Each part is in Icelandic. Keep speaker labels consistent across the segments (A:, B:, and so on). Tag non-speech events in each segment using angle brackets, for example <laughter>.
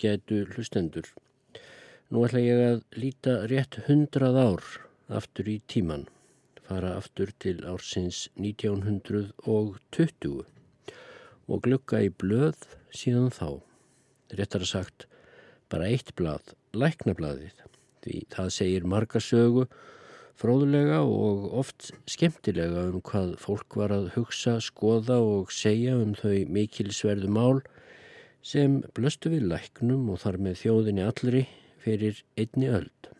A: ágætu hlustendur. Nú ætla ég að líta rétt hundrað ár aftur í tíman, fara aftur til ársins 1920 og glukka í blöð síðan þá. Réttar að sagt, bara eitt blað, læknablaðið, því það segir marga sögu fróðulega og oft skemmtilega um hvað fólk var að hugsa, skoða og segja um þau mikilsverðu mál sem blöstu við læknum og þar með þjóðinni allri fyrir einni öld.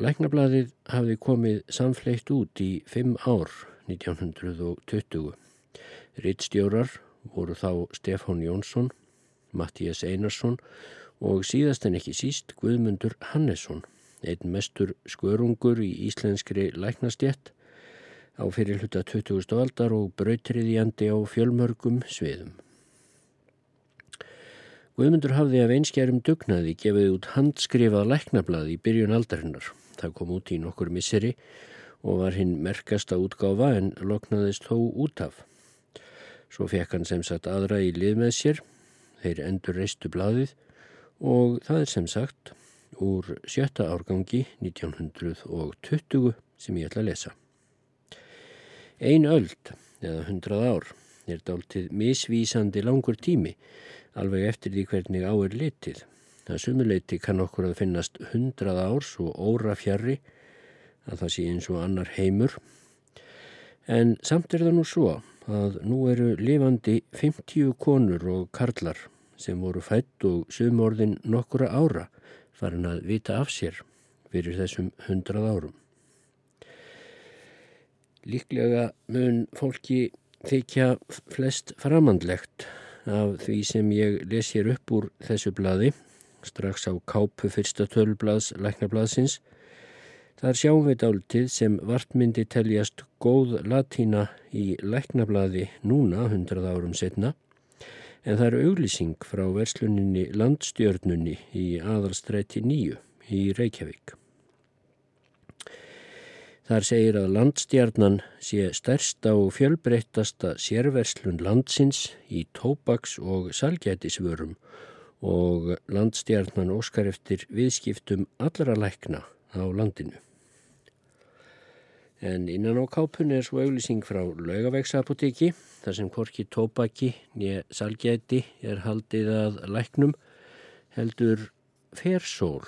A: Læknablaðið hafði komið samfleitt út í fimm ár 1920. Rittstjórar voru þá Stefán Jónsson, Mattías Einarsson og síðast en ekki síst Guðmundur Hannesson einn mestur skörungur í íslenskri læknastjett á fyrir hluta 20. aldar og brautriðjandi á fjölmörgum sviðum. Guðmundur hafði af einskjærum dugnaði gefið út handskrifað læknablað í byrjun aldarinnar. Það kom út í nokkur misseri og var hinn merkasta útgáfa en loknaðist þó út af. Svo fekk hann sem sagt aðra í lið með sér, þeir endur reistu blaðið og það er sem sagt úr sjötta árgangi 1920 sem ég ætla að lesa. Ein öld, eða hundrað ár, er dáltið misvísandi langur tími, alveg eftir því hvernig á er litið. Það sumuleiti kann okkur að finnast hundrað árs og óra fjarrri, að það sé eins og annar heimur. En samt er það nú svo að nú eru lifandi 50 konur og karlar sem voru fætt og sumorðin nokkura ára farin að vita af sér fyrir þessum hundrað árum. Líklega mun fólki þykja flest framandlegt af því sem ég les hér upp úr þessu bladi, strax á kápu fyrsta tölublads læknarbladsins. Þar sjáum við dáltið sem vartmyndi teljast góð latína í læknabladi núna, hundrað árum setna, en það er auglýsing frá versluninni landstjörnunni í aðalstræti nýju í Reykjavík. Þar segir að landstjarnan sé stærsta og fjölbreyttasta sérverslun landsins í tóbaks og salgætisvörum og landstjarnan óskar eftir viðskiptum allra lækna á landinu. En innan á kápun er svo auglýsing frá laugavegsapotekki þar sem korki tópaki nýja salgæti er haldið að læknum heldur fersól.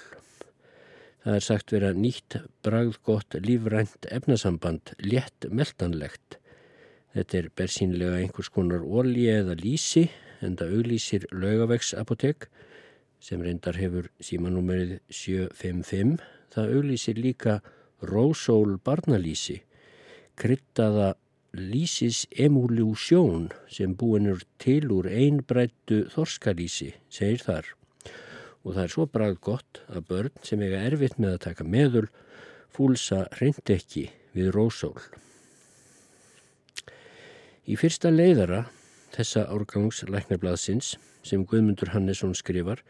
A: Það er sagt vera nýtt bragðgott lífrænt efnasamband létt meldanlegt. Þetta er bersínlega einhvers konar ólí eða lísi en það auglýsir laugavegsapotek sem reyndar hefur símanúmerið 755. Það auglýsir líka Rósól barnalísi, kryttaða lísis emuljósjón sem búinur til úr einbrættu þorskalísi, segir þar. Og það er svo brað gott að börn sem eiga erfitt með að taka meðul fúlsa reyndekki við Rósól. Í fyrsta leiðara þessa árgangs læknarblaðsins sem Guðmundur Hannesson skrifar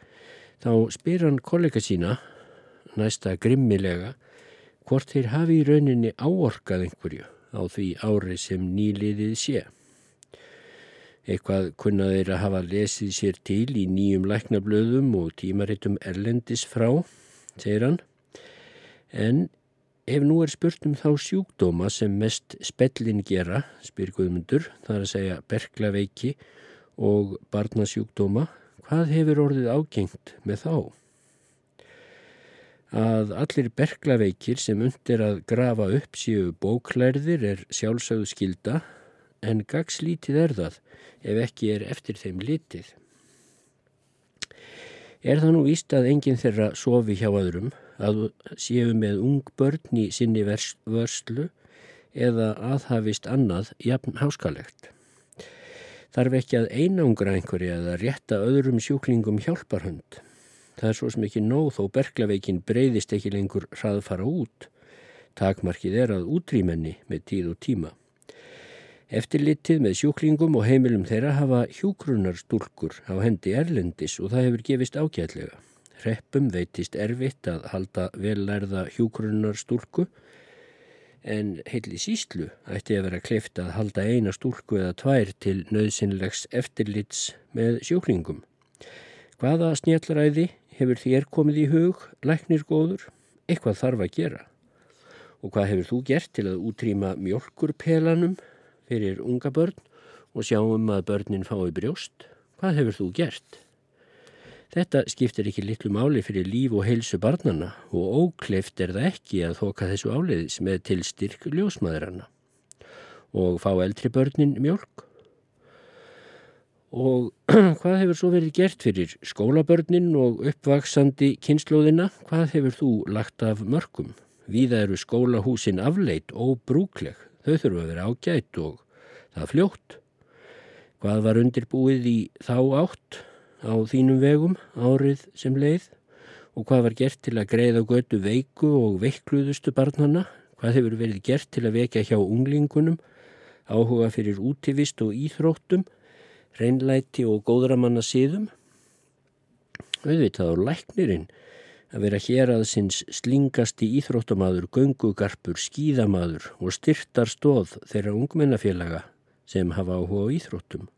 A: þá spyr hann kollega sína næsta grimmilega hvort þeir hafi í rauninni áorkað einhverju á því ári sem nýliðið sé. Eitthvað kunna þeir að hafa lesið sér til í nýjum læknablöðum og tímarittum erlendis frá, segir hann, en ef nú er spurt um þá sjúkdóma sem mest spellin gera, spyr Guðmundur, þar að segja berglaveiki og barnasjúkdóma, hvað hefur orðið ágengt með þá? Að allir berglaveikir sem undir að grafa upp síu bóklærðir er sjálfsögðu skilda en gagslítið er það ef ekki er eftir þeim litið. Er það nú víst að enginn þeirra sofi hjá öðrum að séu með ung börn í sinni vörslu eða aðhafist annað jafn háskalegt. Þarf ekki að einangra einhverja eða rétta öðrum sjúklingum hjálparhund. Það er svo sem ekki nóð þó berglaveikin breyðist ekki lengur hraðfara út. Takmarkið er að útrýmenni með tíð og tíma. Eftirlitið með sjúklingum og heimilum þeirra hafa hjúgrunarstúlkur á hendi erlendis og það hefur gefist ágætlega. Reppum veitist erfitt að halda vellærða hjúgrunarstúlku en heil í síslu ætti að vera kleift að halda eina stúlku eða tvær til nöðsynlegs eftirlits með sjúklingum. Hvaða snjallræði hefur þér komið í hug, læknir góður? Eitthvað þarf að gera. Og hvað hefur þú gert til að útrýma mjölkurpelanum fyrir unga börn og sjáum að börnin fái brjóst? Hvað hefur þú gert? Þetta skiptir ekki litlu máli fyrir líf og heilsu barnana og ókleift er það ekki að þoka þessu áleiðis með tilstyrk ljósmaðurana og fá eldri börnin mjölk. Og <clears throat> hvað hefur svo verið gert fyrir skólabörnin og uppvaksandi kynnslóðina? Hvað hefur þú lagt af mörgum? Víða eru skólahúsin afleit og brúkleg. Þau þurfa að vera ágætt og það fljótt. Hvað var undirbúið í þá átt á þínum vegum árið sem leið og hvað var gert til að greiða götu veiku og veikluðustu barnana? Hvað hefur verið gert til að vekja hjá unglingunum? Áhuga fyrir útivist og íþróttum, reynlæti og góðramanna síðum? Auðvitað á læknirinn að vera hér að sinns slingasti íþróttamaður, göngugarpur, skíðamaður og styrtar stóð þeirra ungmennafélaga sem hafa áhuga á íþróttum.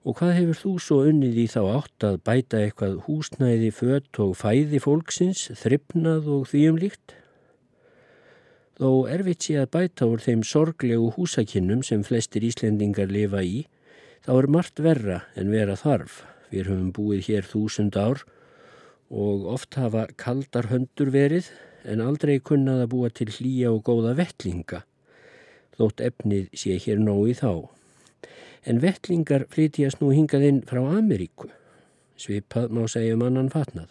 A: Og hvað hefur þú svo unnið í þá átt að bæta eitthvað húsnæði, fött og fæði fólksins, þryfnað og því um líkt? Þó erfitt sé að bæta úr þeim sorglegu húsakinnum sem flestir Íslendingar lifa í, þá er margt verra en vera þarf. Við höfum búið hér þúsund ár og oft hafa kaldar höndur verið en aldrei kunnað að búa til hlýja og góða vettlinga, þótt efnið sé hér nógu í þá. En vettlingar flytjast nú hingað inn frá Ameríku, svipað má segja um annan fatnað.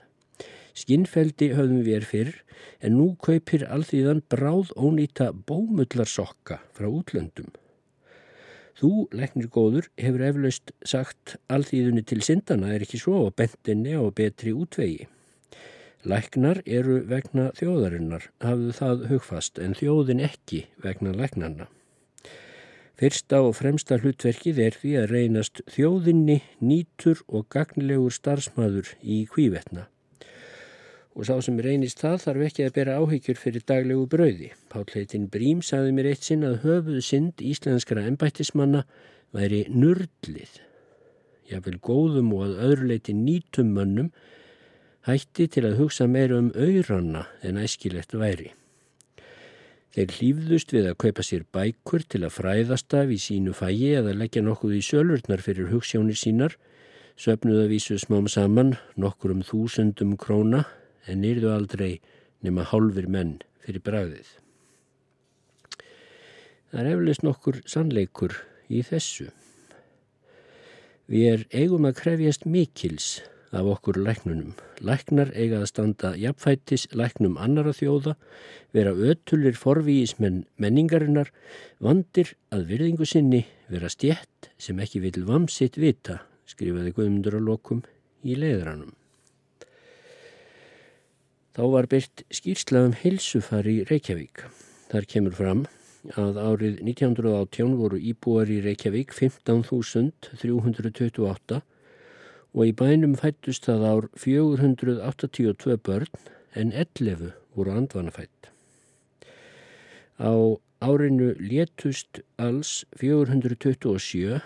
A: Skinnfeldi höfðum við er fyrr en nú kaupir alþýðan bráð ónýta bómullarsokka frá útlöndum. Þú, leknir góður, hefur eflaust sagt alþýðunni til syndana er ekki svo og bentinni og betri útvegi. Læknar eru vegna þjóðarinnar, hafðu það hugfast, en þjóðin ekki vegna læknarna. Fyrsta og fremsta hlutverkið er því að reynast þjóðinni nýtur og gagnilegur starfsmæður í kvívetna og sá sem reynist það þarf ekki að bera áhyggjur fyrir daglegu brauði. Pálleitin Brím sagði mér eitt sinn að höfuð synd íslenskara ennbættismanna væri nördlið. Jáfnvel góðum og að öðruleiti nýtum mönnum hætti til að hugsa meira um auðranna en æskilegt væri. Þeir hlýfðust við að kaupa sér bækur til að fræðast af í sínu fægi eða leggja nokkuð í sölurnar fyrir hugssjónir sínar, söpnuða vísu smám saman nokkur um þúsundum króna en nýrðu aldrei nema hálfur menn fyrir bræðið. Það er eflust nokkur sannleikur í þessu. Við er eigum að krefjast mikils af okkur læknunum. Læknar eiga að standa jafnfættis læknum annara þjóða, vera ötulir forvíismenn menningarinnar, vandir að virðingu sinni vera stjett sem ekki vil vamsitt vita, skrifaði Guðmundur á lokum í leiðranum. Þá var byrkt skýrsla um heilsufar í Reykjavík. Þar kemur fram að árið 1918 voru íbúar í Reykjavík 15.328 og í bænum fættust það ár 482 börn en 11 voru andvanafætt. Á árinu létust alls 427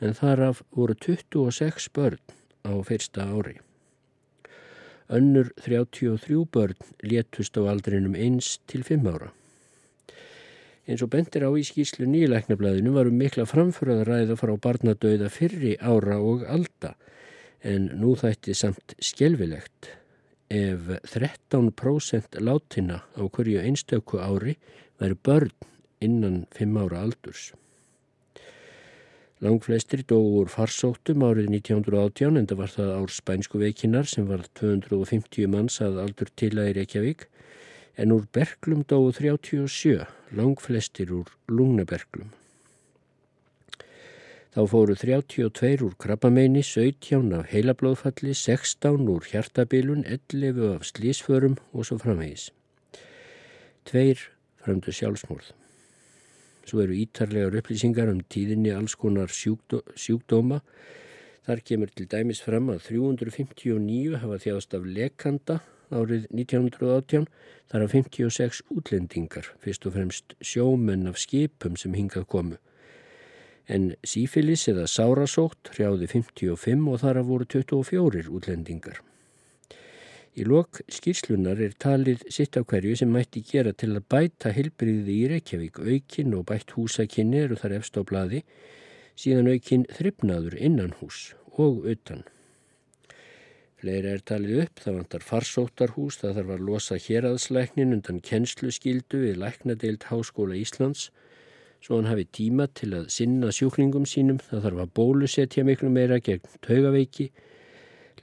A: en þaraf voru 26 börn á fyrsta ári. Önnur 33 börn létust á aldrinum 1 til 5 ára. Eins og bendir á í skýslu nýleiknablaðinu varum mikla framförað ræða frá barnadauða fyrri ára og alda en nú þætti samt skjelvilegt ef 13% látina á hverju einstöku ári væri börn innan 5 ára aldurs. Langflestri dói úr farsóttum árið 1918 en það var það ár spænsku veikinnar sem var 250 manns að aldur til að í Reykjavík en úr berglum dói 37, langflestir úr lungnaberglum. Þá fóru 32 úr krabbameini, 17 af heilablóðfalli, 16 úr hjartabilun, 11 af slísförum og svo framvegis. Tveir fremdu sjálfsmórð. Svo eru ítarlegar upplýsingar um tíðinni alls konar sjúkdó sjúkdóma. Þar kemur til dæmis fram að 359 hafa þjáðast af lekanda árið 1918. Þar af 56 útlendingar, fyrst og fremst sjómenn af skipum sem hingað komu. En sífilis eða sárasótt hrjáði 55 og þar að voru 24 útlendingar. Í lok skýrslunar er talið sitt á hverju sem mætti gera til að bæta hilbriði í Reykjavík. Aukin og bætt húsakinni eru þar efst á bladi, síðan aukin þryfnaður innan hús og utan. Fleira er talið upp, það vantar farsóttarhús, það þarf að losa héraðslæknin undan kennsluskildu við Læknadeild Háskóla Íslands svo hann hafi tíma til að sinna sjúklingum sínum, það þarf að bólusetja miklu meira gegn taugaveiki,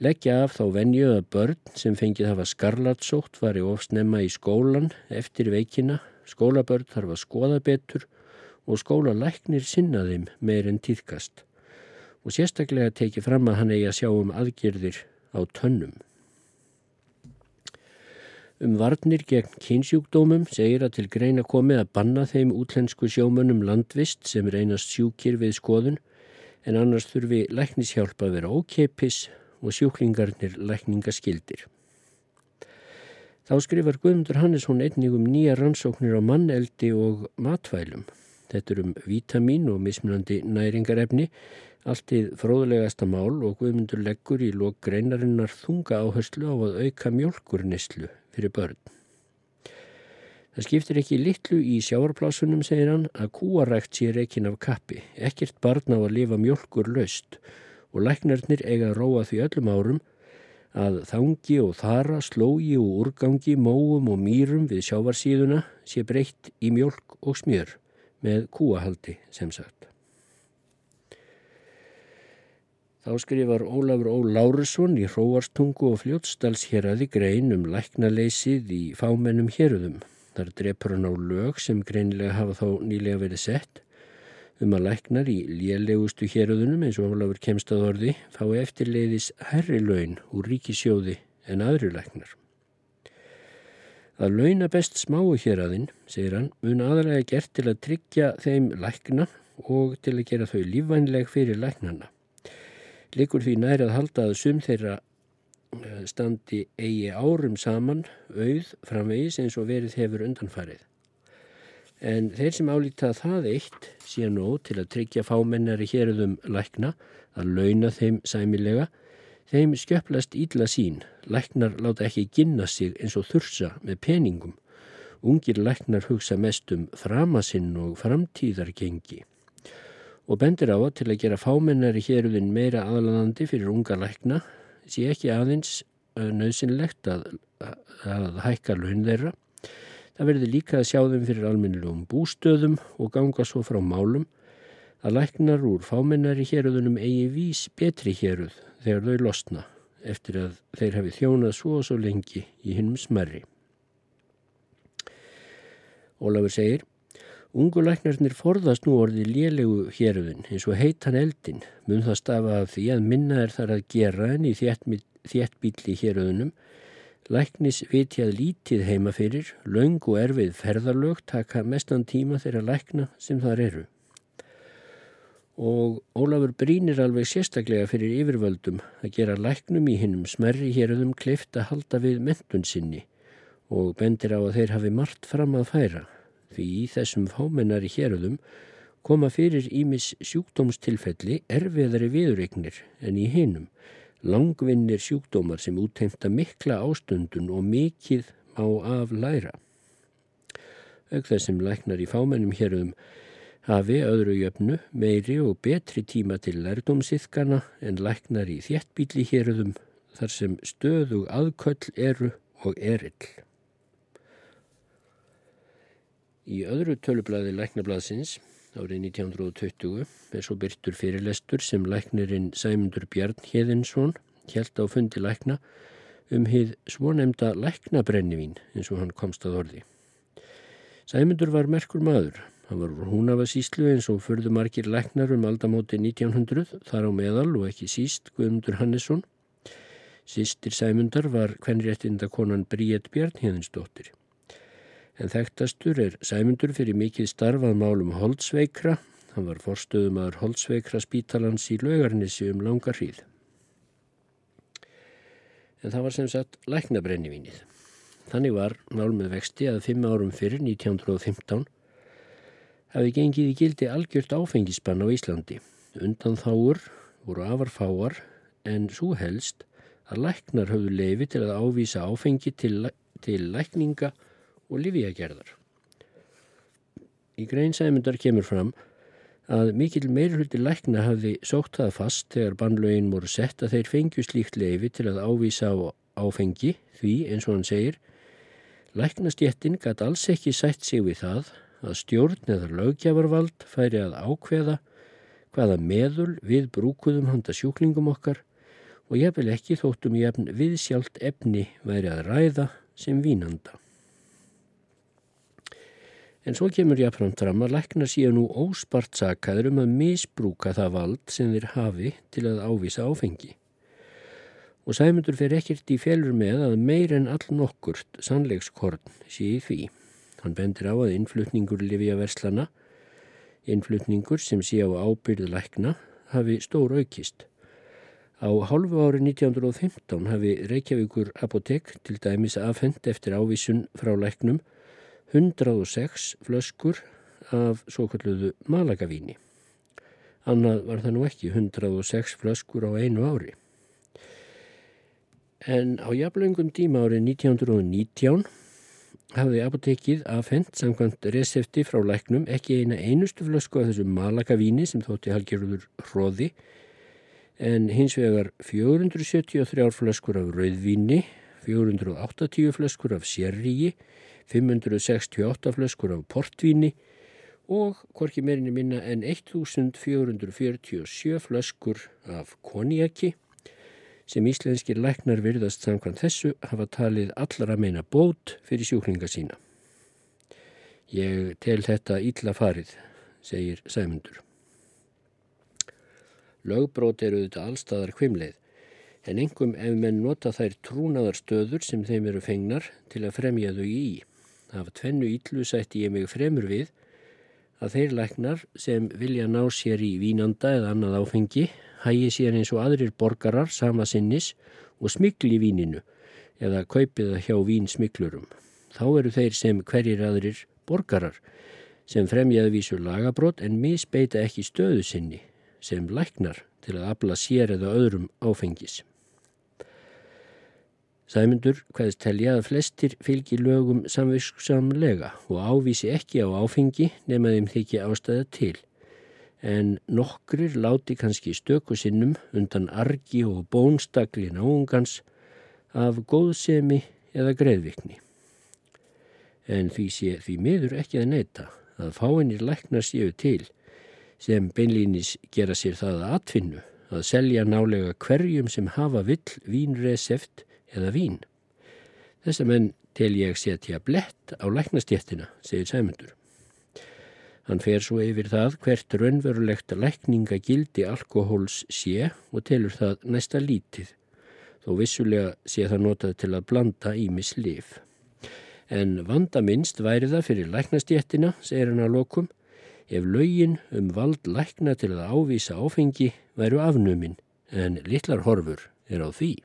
A: leggja af þá venjuða börn sem fengið hafa skarlatsótt var í ofsnemma í skólan eftir veikina, skólabörn þarf að skoða betur og skólalæknir sinna þeim meir en týðkast og sérstaklega tekið fram að hann eigi að sjá um aðgerðir á tönnum. Um varnir gegn kynsjúkdómum segir að til greina komið að banna þeim útlensku sjómönnum landvist sem reynast sjúkir við skoðun en annars þurfi læknishjálpa að vera ókeipis og sjúklingarnir lækningaskildir. Þá skrifar Guðmundur Hannesson einnig um nýja rannsóknir á manneldi og matvælum. Þetta er um vítamin og mismunandi næringarefni, alltið fróðlegasta mál og Guðmundur leggur í lok greinarinnar þunga áherslu á að auka mjölkurnislu fyrir börn. Það skiptir ekki litlu í sjáarplásunum, segir hann, að kúarækt sé reikin af kappi. Ekkert barn á að lifa mjölkur löst og læknarnir eiga að róa því öllum árum að þangi og þara, slógi og úrgangi, móum og mýrum við sjávarsíðuna sé breytt í mjölk og smjör með kúahaldi sem sagt. Þá skrifar Ólafur Ó. Lárusson í Hróarstungu og Fljótsdalsheraði grein um læknaleysið í fámennum héröðum. Þar drepur hann á lög sem greinilega hafa þá nýlega verið sett um að læknar í lélegustu héröðunum eins og Ólafur kemst að orði fái eftirleiðis herri laun úr ríkisjóði en aðri læknar. Að launa best smáu héröðin, segir hann, mun aðalega gert til að tryggja þeim lækna og til að gera þau lífvænleg fyrir læknana likur því nær að halda að sum þeirra eh, standi eigi árum saman auð framvegis eins og verið hefur undanfarið. En þeir sem álíta það eitt síðan nóg til að tryggja fámennari hérðum lækna að launa þeim sæmilega, þeim skjöplast ídla sín. Læknar láta ekki ginna sig eins og þursa með peningum. Ungir læknar hugsa mest um framasinn og framtíðargengi og bendir á að til að gera fámennari hérulinn meira aðlanandi fyrir unga lækna sé ekki aðeins nöðsynlegt að, að hækka laun þeirra. Það verður líka að sjá þeim fyrir almennilegum bústöðum og ganga svo frá málum að læknar úr fámennari hérulunum eigi vís betri héruð þegar þau losna eftir að þeir hafi þjónað svo og svo lengi í hinnum smerri. Ólafur segir Ungulæknarnir forðast nú orðið lélegu héröðun eins og heitan eldin mun það stafa af því að minna er þar að gera en í þéttbíli héröðunum Læknis vitjað lítið heima fyrir, laung og erfið ferðarlög taka mestan tíma þeirra lækna sem þar eru. Og Ólafur brínir alveg sérstaklega fyrir yfirvöldum að gera læknum í hinnum smerri héröðum kleift að halda við mentun sinni og bendir á að þeir hafi margt fram að færa því í þessum fámennari héröðum koma fyrir ímis sjúkdómstilfelli erfiðari viðregnir en í hinum, langvinnir sjúkdómar sem útteimta mikla ástundun og mikið má af læra. Ög þessum læknar í fámennum héröðum hafi öðru jöfnu meiri og betri tíma til lærdómsiðkana en læknar í þjettbíli héröðum þar sem stöðug aðköll eru og erill. Í öðru tölublaði læknablaðsins árið 1920 er svo byrtur fyrirlestur sem læknirinn Sæmundur Bjarn Hjeðinsson held á fundi lækna um hið svonemda læknabrennivín eins og hann komst að orði. Sæmundur var merkur maður. Hann var hún af að síslu eins og förðu margir læknar um aldamóti 1900 þar á meðal og ekki síst Guðmundur Hannesson. Sistir Sæmundar var hvernréttinda konan Bríett Bjarn Hjeðinsdóttir en þekktastur er sæmundur fyrir mikið starfað málum Holtzveikra. Hann var forstöðum aður Holtzveikra spítalans í laugarnissi um langa hríð. En það var sem sagt læknabrennivinnið. Þannig var mál með vexti að fimm árum fyrir 1915 hafi gengið í gildi algjört áfengisbann á Íslandi. Undan þáur voru afarfáar en svo helst að læknar höfðu leifi til að ávísa áfengi til, til lækninga og lifiagerðar. Í grein sæmundar kemur fram að mikil meirhuldi lækna hafði sótt það fast þegar bannlaugin voru sett að þeir fengju slíkt leifi til að ávísa á áfengi því eins og hann segir Læknastjettin gæti alls ekki sætt sig við það að stjórn eða lögjafarvald færi að ákveða hvaða meðul við brúkuðum handa sjúklingum okkar og ég vil ekki þóttum ég við sjálft efni væri að ræða sem vínanda. En svo kemur ég að framtram að lækna síðan nú óspart sakaður um að misbrúka það vald sem þeir hafi til að ávisa áfengi og Sæmundur fer ekkert í félur með að meir en all nokkurt sannleikskorn sé í því. Hann bendir á að innflutningur lifi að verslana, innflutningur sem sé á ábyrðu lækna, hafi stór aukist. Á hálfu ári 1915 hafi Reykjavíkur apotek til dæmis afhend eftir ávísun frá læknum 106 flöskur af svo kalluðu malagavíni. Annað var það nú ekki 106 flöskur á einu ári. En á jafnlöngum tíma árið 1919 hafði apotekið afhengt samkvæmt resefti frá læknum ekki eina einustu flösku af þessu malakavíni sem þótti halgerður hróði en hins vegar 473 flöskur af rauðvíni, 480 flöskur af sérríi, 568 flöskur af portvíni og hvorki meirinni minna en 1447 flöskur af konjaki sem íslenskir læknar virðast samkvæmt þessu hafa talið allra meina bót fyrir sjúklinga sína. Ég tel þetta ítla farið, segir Sæmundur. Lögbrót eru þetta allstaðar hvimleið, en engum ef menn nota þær trúnaðar stöður sem þeim eru fengnar til að fremja þau í. Af tvennu ítlu sætti ég mig fremur við að þeir læknar sem vilja ná sér í vínanda eða annað áfengi hægi sér eins og aðrir borgarar sama sinnis og smikli víninu eða kaupið það hjá vínsmiklurum. Þá eru þeir sem hverjir aðrir borgarar sem fremjaði vísu lagabrót en misbeita ekki stöðu sinni sem læknar til að abla sér eða öðrum áfengis. Sæmundur hvaðist telja að flestir fylgi lögum samvissamlega og ávísi ekki á áfengi nema þeim þykja ástæða til en nokkrir láti kannski stöku sinnum undan argi og bónstakli náungans af góðsemi eða greiðvikni. En því sé því miður ekki að neyta að fáinir læknar séu til sem beinlýnis gera sér það að atfinnu að selja nálega hverjum sem hafa vill vínreseft eða vín. Þess að menn tel ég setja blett á læknastjéttina, segir Sæmundur. Hann fer svo yfir það hvert raunverulegt lækningagildi alkohóls sé og telur það næsta lítið, þó vissulega sé það notað til að blanda ímis lif. En vanda minnst væri það fyrir læknastjettina, segir hann að lokum, ef laugin um vald lækna til að ávísa áfengi væru afnuminn, en litlar horfur er á því.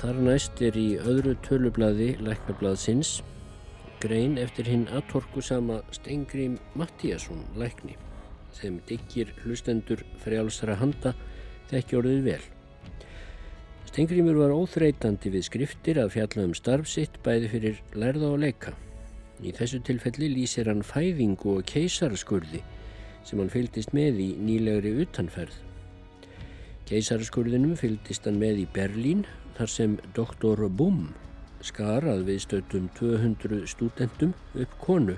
A: Þar næst er í öðru tölublaði læknablaðsins grein eftir hinn aðtorku sama Stengrím Mattíasson lækni sem diggir hlustendur frjálsra handa þekki orðið vel. Stengrimur var óþreytandi við skriftir að fjalla um starfsitt bæði fyrir lærða og leika. Í þessu tilfelli lýsir hann fæðingu og keisaraskurði sem hann fylgdist með í nýlegri utanferð. Keisaraskurðinum fylgdist hann með í Berlín þar sem doktor Bum skarað við stöldum 200 stúdendum upp konu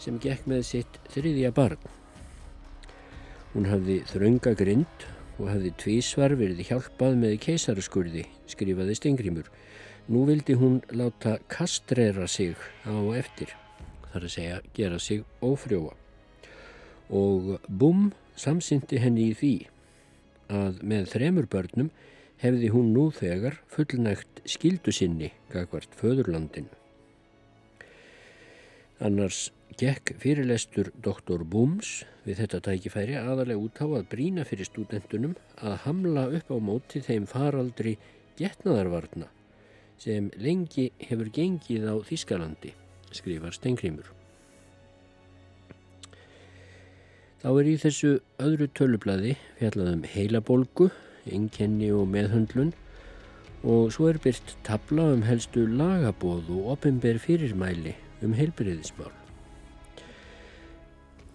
A: sem gekk með sitt þriðja barn. Hún hafði þrönga grind og hafði tvísvar verið hjálpað með keisaraskurði, skrifaði Stengrimur. Nú vildi hún láta kastrera sig á eftir, þar að segja gera sig ófrjóa. Og bum samsyndi henni í því að með þremur börnum hefði hún nú þegar fullnægt skildu sinni gagvart föðurlandinu. Annars gekk fyrirlestur doktor Booms við þetta tækifæri aðalega út á að brína fyrir stúdendunum að hamla upp á móti þeim faraldri getnaðarvarna sem lengi hefur gengið á Þískalandi, skrifar Stengrimur. Þá er í þessu öðru tölublaði fjallað um heilabólgu, enkenni og meðhöndlun og svo er byrt tabla um helstu lagabóð og opimber fyrirmæli um heilbriðismál.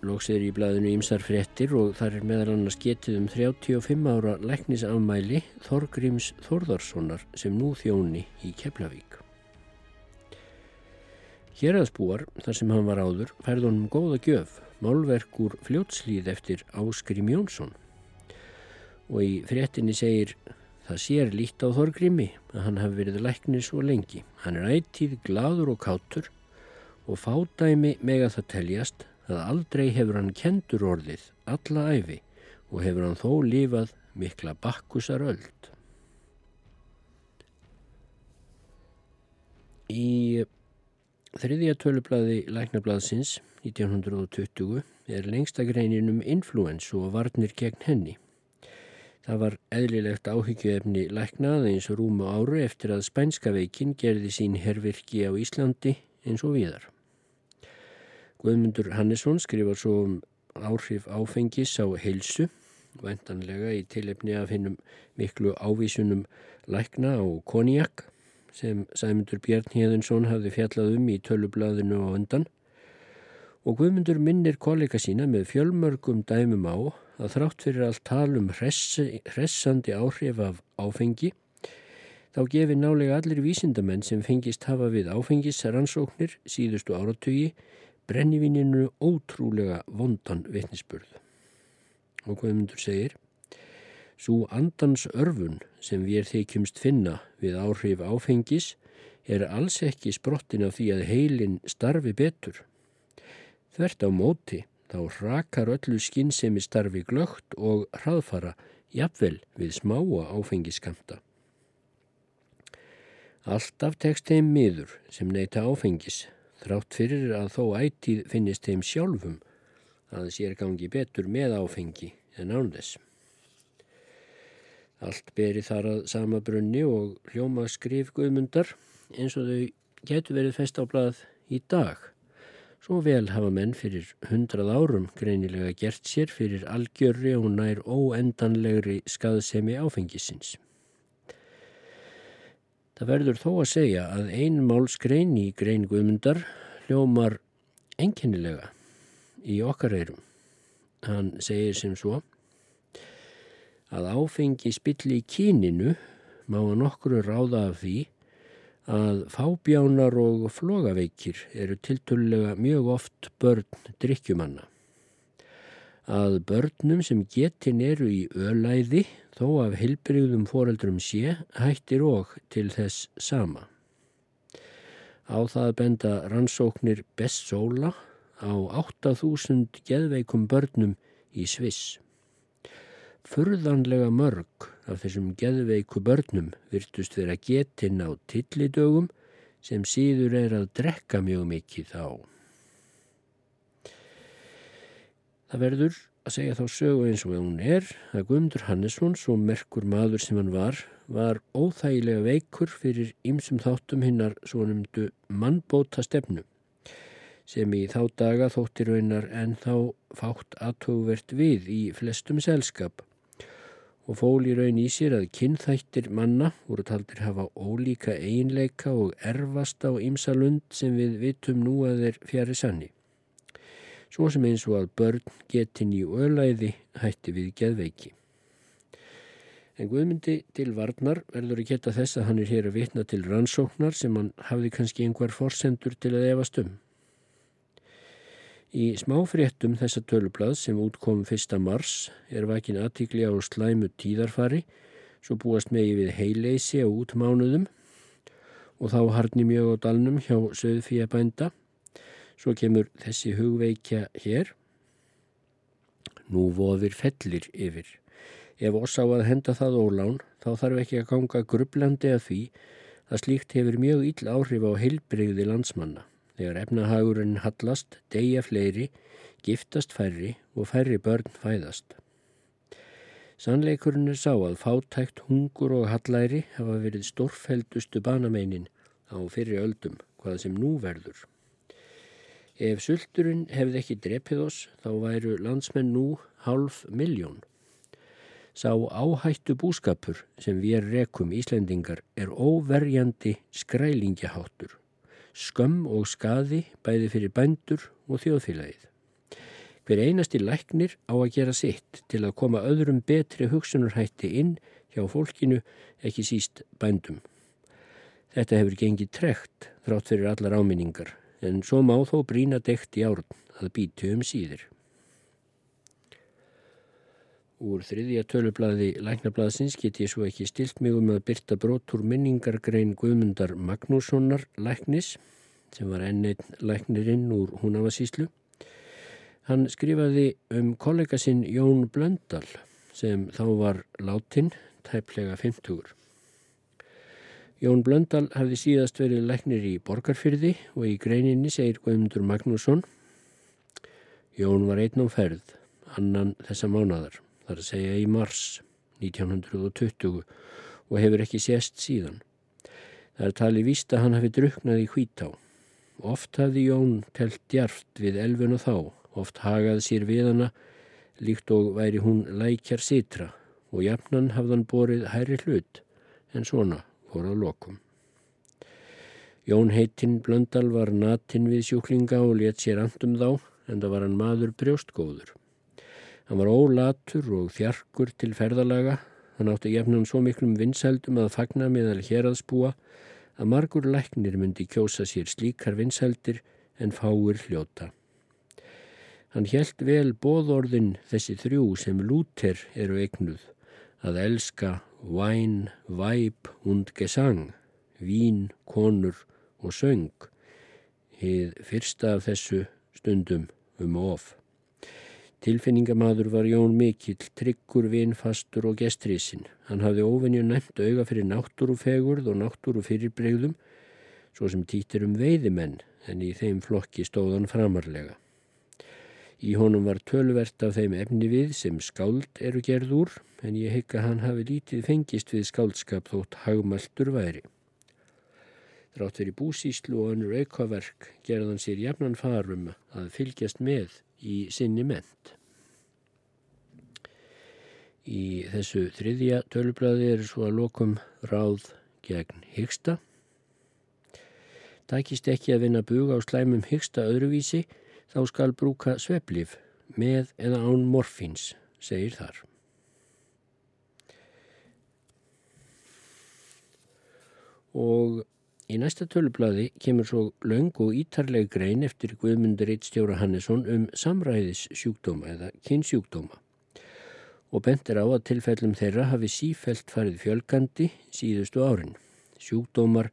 A: Lóks er í blæðinu ímsar frettir og þar er meðal annars getið um 35 ára læknisafmæli Þorgríms Þorðarssonar sem nú þjóni í Keflavík. Hérraðsbúar, þar sem hann var áður, færði honum góða gjöf, málverkur fljótslýð eftir Áskrím Jónsson. Og í frettinni segir það sér lít á Þorgrími að hann hafi verið læknis og lengi. Hann er ættíð, gladur og kátur og fádæmi meg að það teljast að aldrei hefur hann kendur orðið alla æfi og hefur hann þó lífað mikla bakkusar öld. Í þriðja tölublaði Læknablaðsins 1920 er lengsta greinin um influensu og varnir gegn henni. Það var eðlilegt áhyggjuefni læknað eins og rúmu áru eftir að spænska veikin gerði sín hervirki á Íslandi eins og viðar. Guðmundur Hannesson skrifar svo um áhrif áfengis á heilsu, vendanlega í tilefni af hinnum miklu ávísunum lækna á konjak sem Sæmundur Björn Híðinsson hafði fjallað um í tölublaðinu á undan og Guðmundur minnir kollega sína með fjölmörgum dæmum á að þrátt fyrir allt talum hressandi áhrif af áfengi þá gefi nálega allir vísindamenn sem fengist hafa við áfengisrannsóknir síðustu áratögi brennivininu ótrúlega vondan vitnisspurð. Og Guðmundur segir, svo andans örfun sem við þykjumst finna við áhrif áfengis er alls ekki sprottin af því að heilin starfi betur. Þvert á móti þá rakar öllu skinnsemi starfi glögt og hraðfara jafnvel við smáa áfengiskamta. Alltaf tekst þeim miður sem neyta áfengis þrátt fyrir að þó ætið finnist þeim sjálfum að sér gangi betur með áfengi en ándes. Allt beri þar að sama brunni og hljóma skrif guðmundar eins og þau getur verið fest á blað í dag. Svo vel hafa menn fyrir hundrað árum greinilega gert sér fyrir algjörri og nær óendanlegri skaðsemi áfengisins. Það verður þó að segja að ein málskrein í grein Guðmundar hljómar enkennilega í okkar eirum. Hann segir sem svo að áfengi spilli í kíninu má að nokkru ráða af því að fábjánar og flogaveikir eru tiltölulega mjög oft börn drikkjumanna. Að börnum sem getin eru í ölæði þó af heilbrigðum foreldrum sé hættir og til þess sama. Á það benda rannsóknir Bessóla á 8000 geðveikum börnum í Sviss. Furðanlega mörg af þessum geðveiku börnum virtust vera getinn á tillidögum sem síður er að drekka mjög mikið þá. Það verður að segja þá sögu eins og hún er að Guðmundur Hannesson, svo merkur maður sem hann var, var óþægilega veikur fyrir ymsum þáttum hinnar svo nefndu mannbóta stefnu sem í þá daga þóttir raunar en þá fátt aðtóvert við í flestum selskap og fól í raun í sér að kynþættir manna voru taldir hafa ólíka einleika og erfast á ymsalund sem við vitum nú að þeir fjari sanni svo sem eins og að börn getin í ölæði hætti við geðveiki. En Guðmyndi til Varnar verður að geta þess að hann er hér að vitna til rannsóknar sem hann hafði kannski einhver forsendur til að efast um. Í smáfréttum þessa tölublað sem útkom 1. mars er vakin aðtíkli á slæmu tíðarfari svo búast megi við heileysi á útmánuðum og þá harni mjög á dalnum hjá söðfíabænda Svo kemur þessi hugveikja hér. Nú voðir fellir yfir. Ef oss á að henda það ólán þá þarf ekki að ganga grublandi að því að slíkt hefur mjög ill áhrif á heilbreyði landsmanna. Þegar efnahagurinn hallast, deyja fleiri, giftast færri og færri börn fæðast. Sannleikurinn er sá að fátækt, hungur og hallæri hafa verið stórfældustu banameinin á fyrri öldum, hvað sem nú verður. Ef sulturinn hefði ekki drepið oss þá væru landsmenn nú half miljón. Sá áhættu búskapur sem við rekum Íslendingar er óverjandi skrælingjaháttur, skömm og skaði bæði fyrir bændur og þjóðfélagið. Hver einasti læknir á að gera sitt til að koma öðrum betri hugsunarhætti inn hjá fólkinu ekki síst bændum. Þetta hefur gengið trekt þrátt fyrir allar áminningar en svo má þó brína dekt í árn að býtu um síðir. Úr þriðja tölublaði læknablaðsins get ég svo ekki stilt mig um að byrta brotur minningargrein Guðmundar Magnússonar læknis sem var enneitt læknirinn úr húnavasíslu. Hann skrifaði um kollega sinn Jón Blöndal sem þá var látin tæplega 50. Jón Blöndal hafði síðast verið læknir í Borgarfyrði og í greininni segir Guðmundur Magnússon Jón var einn á ferð, annan þessa mánadar, þar að segja í mars 1920 og hefur ekki sést síðan. Það er talið víst að hann hafi druknað í hvítá. Oft hafði Jón telt djarft við elfun og þá, oft hagað sér við hana, líkt og væri hún lækjar sitra og jafnan hafðan borið hæri hlut en svona voru að lokum. Jón heitinn Blöndal var natin við sjúklinga og let sér andum þá en það var hann maður brjóstgóður. Hann var ólatur og þjarkur til ferðalaga, hann átti gefnum svo miklum vinsældum að fagna meðal hér að margur læknir myndi kjósa sér slíkar vinsældir en fáir hljóta. Hann helt vel bóðorðin þessi þrjú sem lúter eru eignuð að elska Wein, Weib und Gesang, Vín, Konur og Söng, hið fyrsta af þessu stundum um of. Tilfinningamadur var Jón Mikill, tryggur, vinfastur og gestrísin. Hann hafði ofennju nefnt auga fyrir náttúrufegurð og náttúrufyrirbregðum, svo sem títir um veiðimenn, en í þeim flokki stóðan framarlega. Í honum var tölvert af þeim efni við sem skáld eru gerð úr en ég hygg að hann hafi lítið fengist við skáldskap þótt hagmaltur væri. Drátt fyrir búsíslu og önnur aukaverk gerðan sér jafnan farum að fylgjast með í sinni ment. Í þessu þriðja tölublaði er svo að lokum ráð gegn hyggsta. Tækist ekki að vinna buga á slæmum hyggsta öðruvísi þá skal brúka sveplif með eða án morfins, segir þar. Og í næsta tölubladi kemur svo laung og ítarleg grein eftir Guðmundur Eittstjóra Hannesson um samræðis sjúkdóma eða kynnsjúkdóma og bentir á að tilfellum þeirra hafi sífelt farið fjölgandi síðustu árin. Sjúkdómar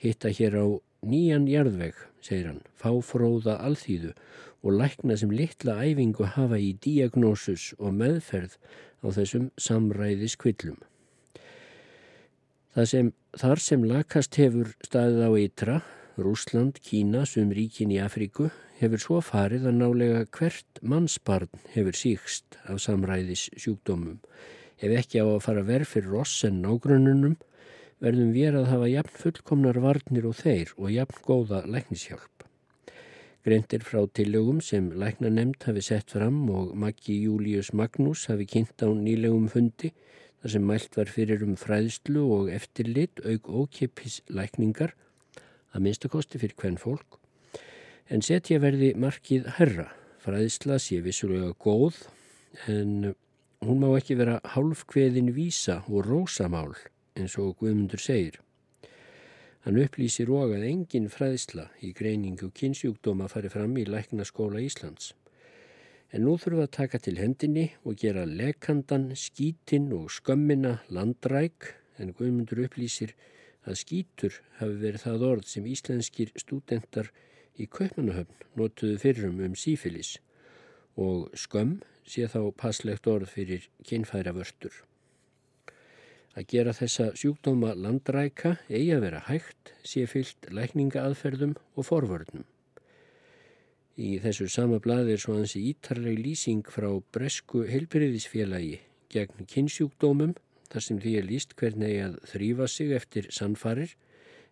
A: hitta hér á nýjan jarðveg, segir hann, fáfróða alþýðu og lækna sem litla æfingu hafa í diagnósus og meðferð á þessum samræðis kvillum. Sem, þar sem lakast hefur staðið á ytra Rúsland, Kína, sum ríkin í Afríku hefur svo farið að nálega hvert mannsbarn hefur síkst af samræðis sjúkdómum. Ef ekki á að fara verð fyrir oss en nágrununum verðum við að hafa jafn fullkomnar varnir og þeir og jafn góða læknishjálp. Greintir frá tillögum sem lækna nefnd hafi sett fram og Maggi Július Magnús hafi kynnt á nýlegum fundi þar sem mælt var fyrir um fræðslu og eftirlit auk ókipis lækningar að minnstakosti fyrir hvern fólk en setja verði markið herra. Fræðsla sé vissulega góð en hún má ekki vera hálfkveðin vísa og rósamál eins og Guðmundur segir. Hann upplýsir og að engin fræðsla í greiningu kynnsjúkdóma fari fram í læknaskóla Íslands. En nú þurfum við að taka til hendinni og gera lekandan, skítinn og skömmina landræk en Guðmundur upplýsir að skítur hafi verið það orð sem íslenskir stúdendar í Kaupmannahöfn notuðu fyrrum um sífilis og skömm sé þá passlegt orð fyrir kynfæra vörtur. Að gera þessa sjúkdóma landræka eigi að vera hægt sé fyllt lækningaaðferðum og forvörnum. Í þessu sama bladi er svo hansi ítarleg lýsing frá Bresku heilbyrðisfélagi gegn kynnsjúkdómum þar sem því er líst hvernig að þrýfa sig eftir sannfarir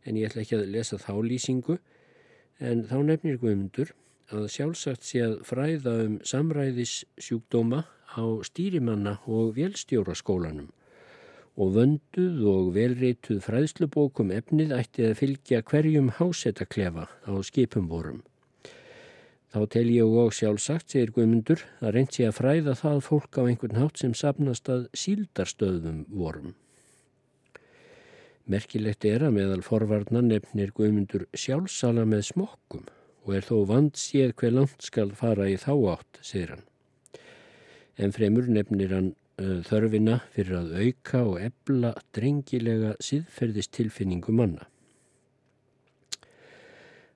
A: en ég ætla ekki að lesa þá lýsingu en þá nefnir Guðmundur að sjálfsagt sé að fræða um samræðissjúkdóma á stýrimanna og velstjóraskólanum og vönduð og velreituð fræðslubókum efnið ætti að fylgja hverjum hásetaklefa á skipum vorum. Þá tel ég og sjálfsagt, segir Guðmundur, að reynd sé að fræða það fólk á einhvern hátt sem sapnast að síldarstöðum vorum. Merkilegt er að meðal forvarnar nefnir Guðmundur sjálfsala með smokkum og er þó vand séð hver langt skal fara í þá átt, segir hann. En fremur nefnir hann uh, þörfina fyrir að auka og ebla drengilega síðferðistilfinningu manna.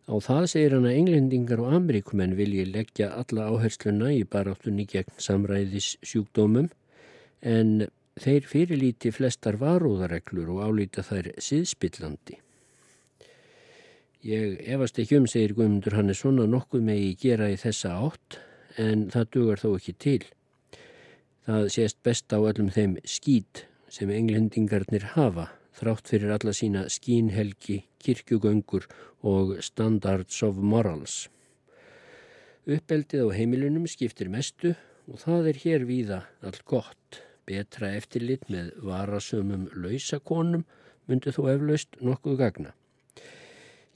A: Á það segir hann að englendingar og ameríkumenn vilji leggja alla áhersluna í baráttunni gegn samræðis sjúkdómum en þeir fyrirlíti flestar varúðareglur og álíta þær síðspillandi. Ég efast ekki um, segir Guðmundur Hannesson, að nokkuð megi gera í þessa átt en það dugar þó ekki til. Það sést best á öllum þeim skít sem englendingarnir hafa þrátt fyrir alla sína skínhelgi, kirkjugöngur og standards of morals. Uppeldið á heimilunum skiptir mestu og það er hér víða all gott. Betra eftirlit með varasömum lausakonum myndi þó eflaust nokkuð gagna.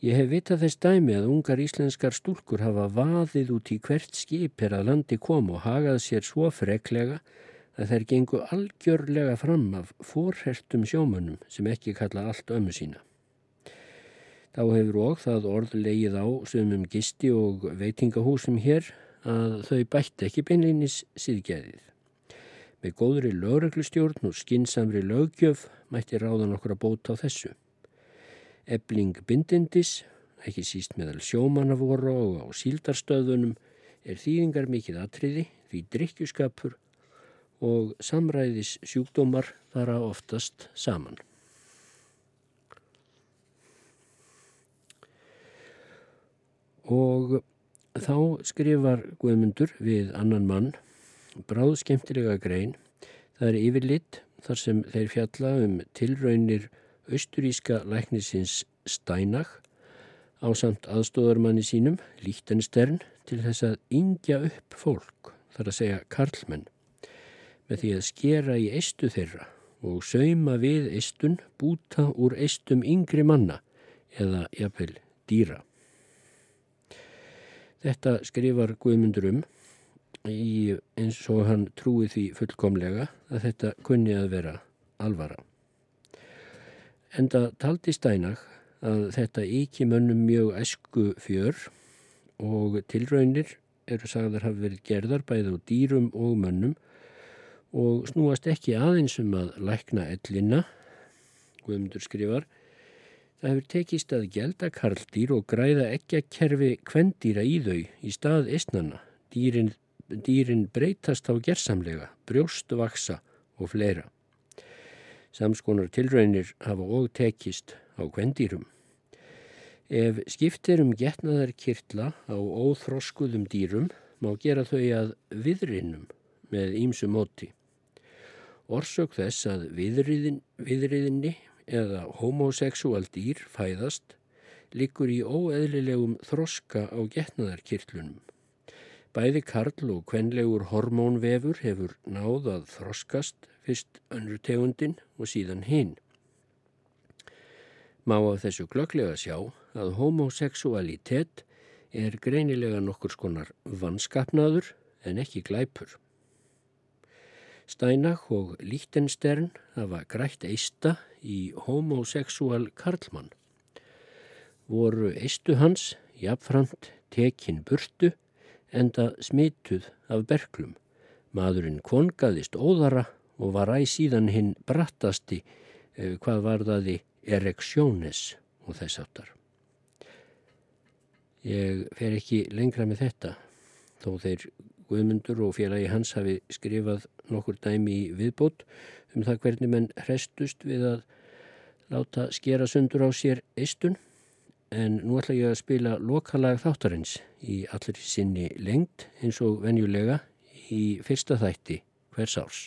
A: Ég hef vitað þess dæmi að ungar íslenskar stúlkur hafa vaðið út í hvert skip er að landi kom og hagað sér svo freklega að þær gengu algjörlega fram af forhertum sjómönnum sem ekki kalla allt ömmu sína. Þá hefur og það orð leið á sömum gisti og veitingahúsum hér að þau bætti ekki beinleinis síðgæðið. Með góðri lögreglustjórn og skinsamri lögjöf mætti ráðan okkur að bóta á þessu. Ebling bindindis, ekki síst meðal sjómanavoru og á síldarstöðunum, er þýðingar mikið atriði því drikkjuskapur og samræðis sjúkdómar fara oftast saman. Og þá skrifar Guðmundur við annan mann bráð skemmtilega grein. Það er yfirlitt þar sem þeir fjalla um tilraunir austuríska læknisins Steinach á samt aðstóðarmanni sínum, Líktenstern, til þess að yngja upp fólk, þar að segja karlmenn með því að skera í eistu þeirra og sauma við eistun búta úr eistum yngri manna eða jafnvel dýra. Þetta skrifar Guðmundur um í eins og hann trúi því fullkomlega að þetta kunni að vera alvara. Enda taldi Stænag að þetta ekki mönnum mjög esku fjör og tilraunir eru sagðar hafi verið gerðar bæð á dýrum og mönnum og snúast ekki aðeins um að lækna ellina, Guðmundur skrifar, það hefur tekist að gelda karldýr og græða ekki að kerfi kvendýra í þau í stað eistnanna. Dýrin, dýrin breytast á gersamlega, brjóst vaksa og fleira. Samskonar tilraunir hafa og tekist á kvendýrum. Ef skiptir um getnaðarkirtla á óþroskuðum dýrum má gera þau að viðrinnum með ímsu móti. Orsök þess að viðriðin, viðriðinni eða homoseksual dýr fæðast likur í óeðlilegum þroska á getnaðarkirtlunum. Bæði karl og kvenlegur hormónvefur hefur náð að þroskast fyrst önnur tegundin og síðan hinn. Má á þessu glögglega sjá að homoseksualitet er greinilega nokkur skonar vannskapnaður en ekki glæpur. Steinach og Lichtenstern hafa grætt eista í homoseksual karlmann. Voru eistu hans jafnframt tekin burtu enda smituð af berglum. Maðurinn kongaðist óðara og var æg síðan hinn brattasti eh, hvað var þaði ereksjónes og þess áttar. Ég fer ekki lengra með þetta þó þeir Guðmundur og félagi hans hafi skrifað nokkur dæmi í viðbót um það hvernig menn hrestust við að láta skera sundur á sér eistun en nú ætla ég að spila lokalag þáttarins í allir sinni lengt eins og venjulega í fyrsta þætti hvers árs.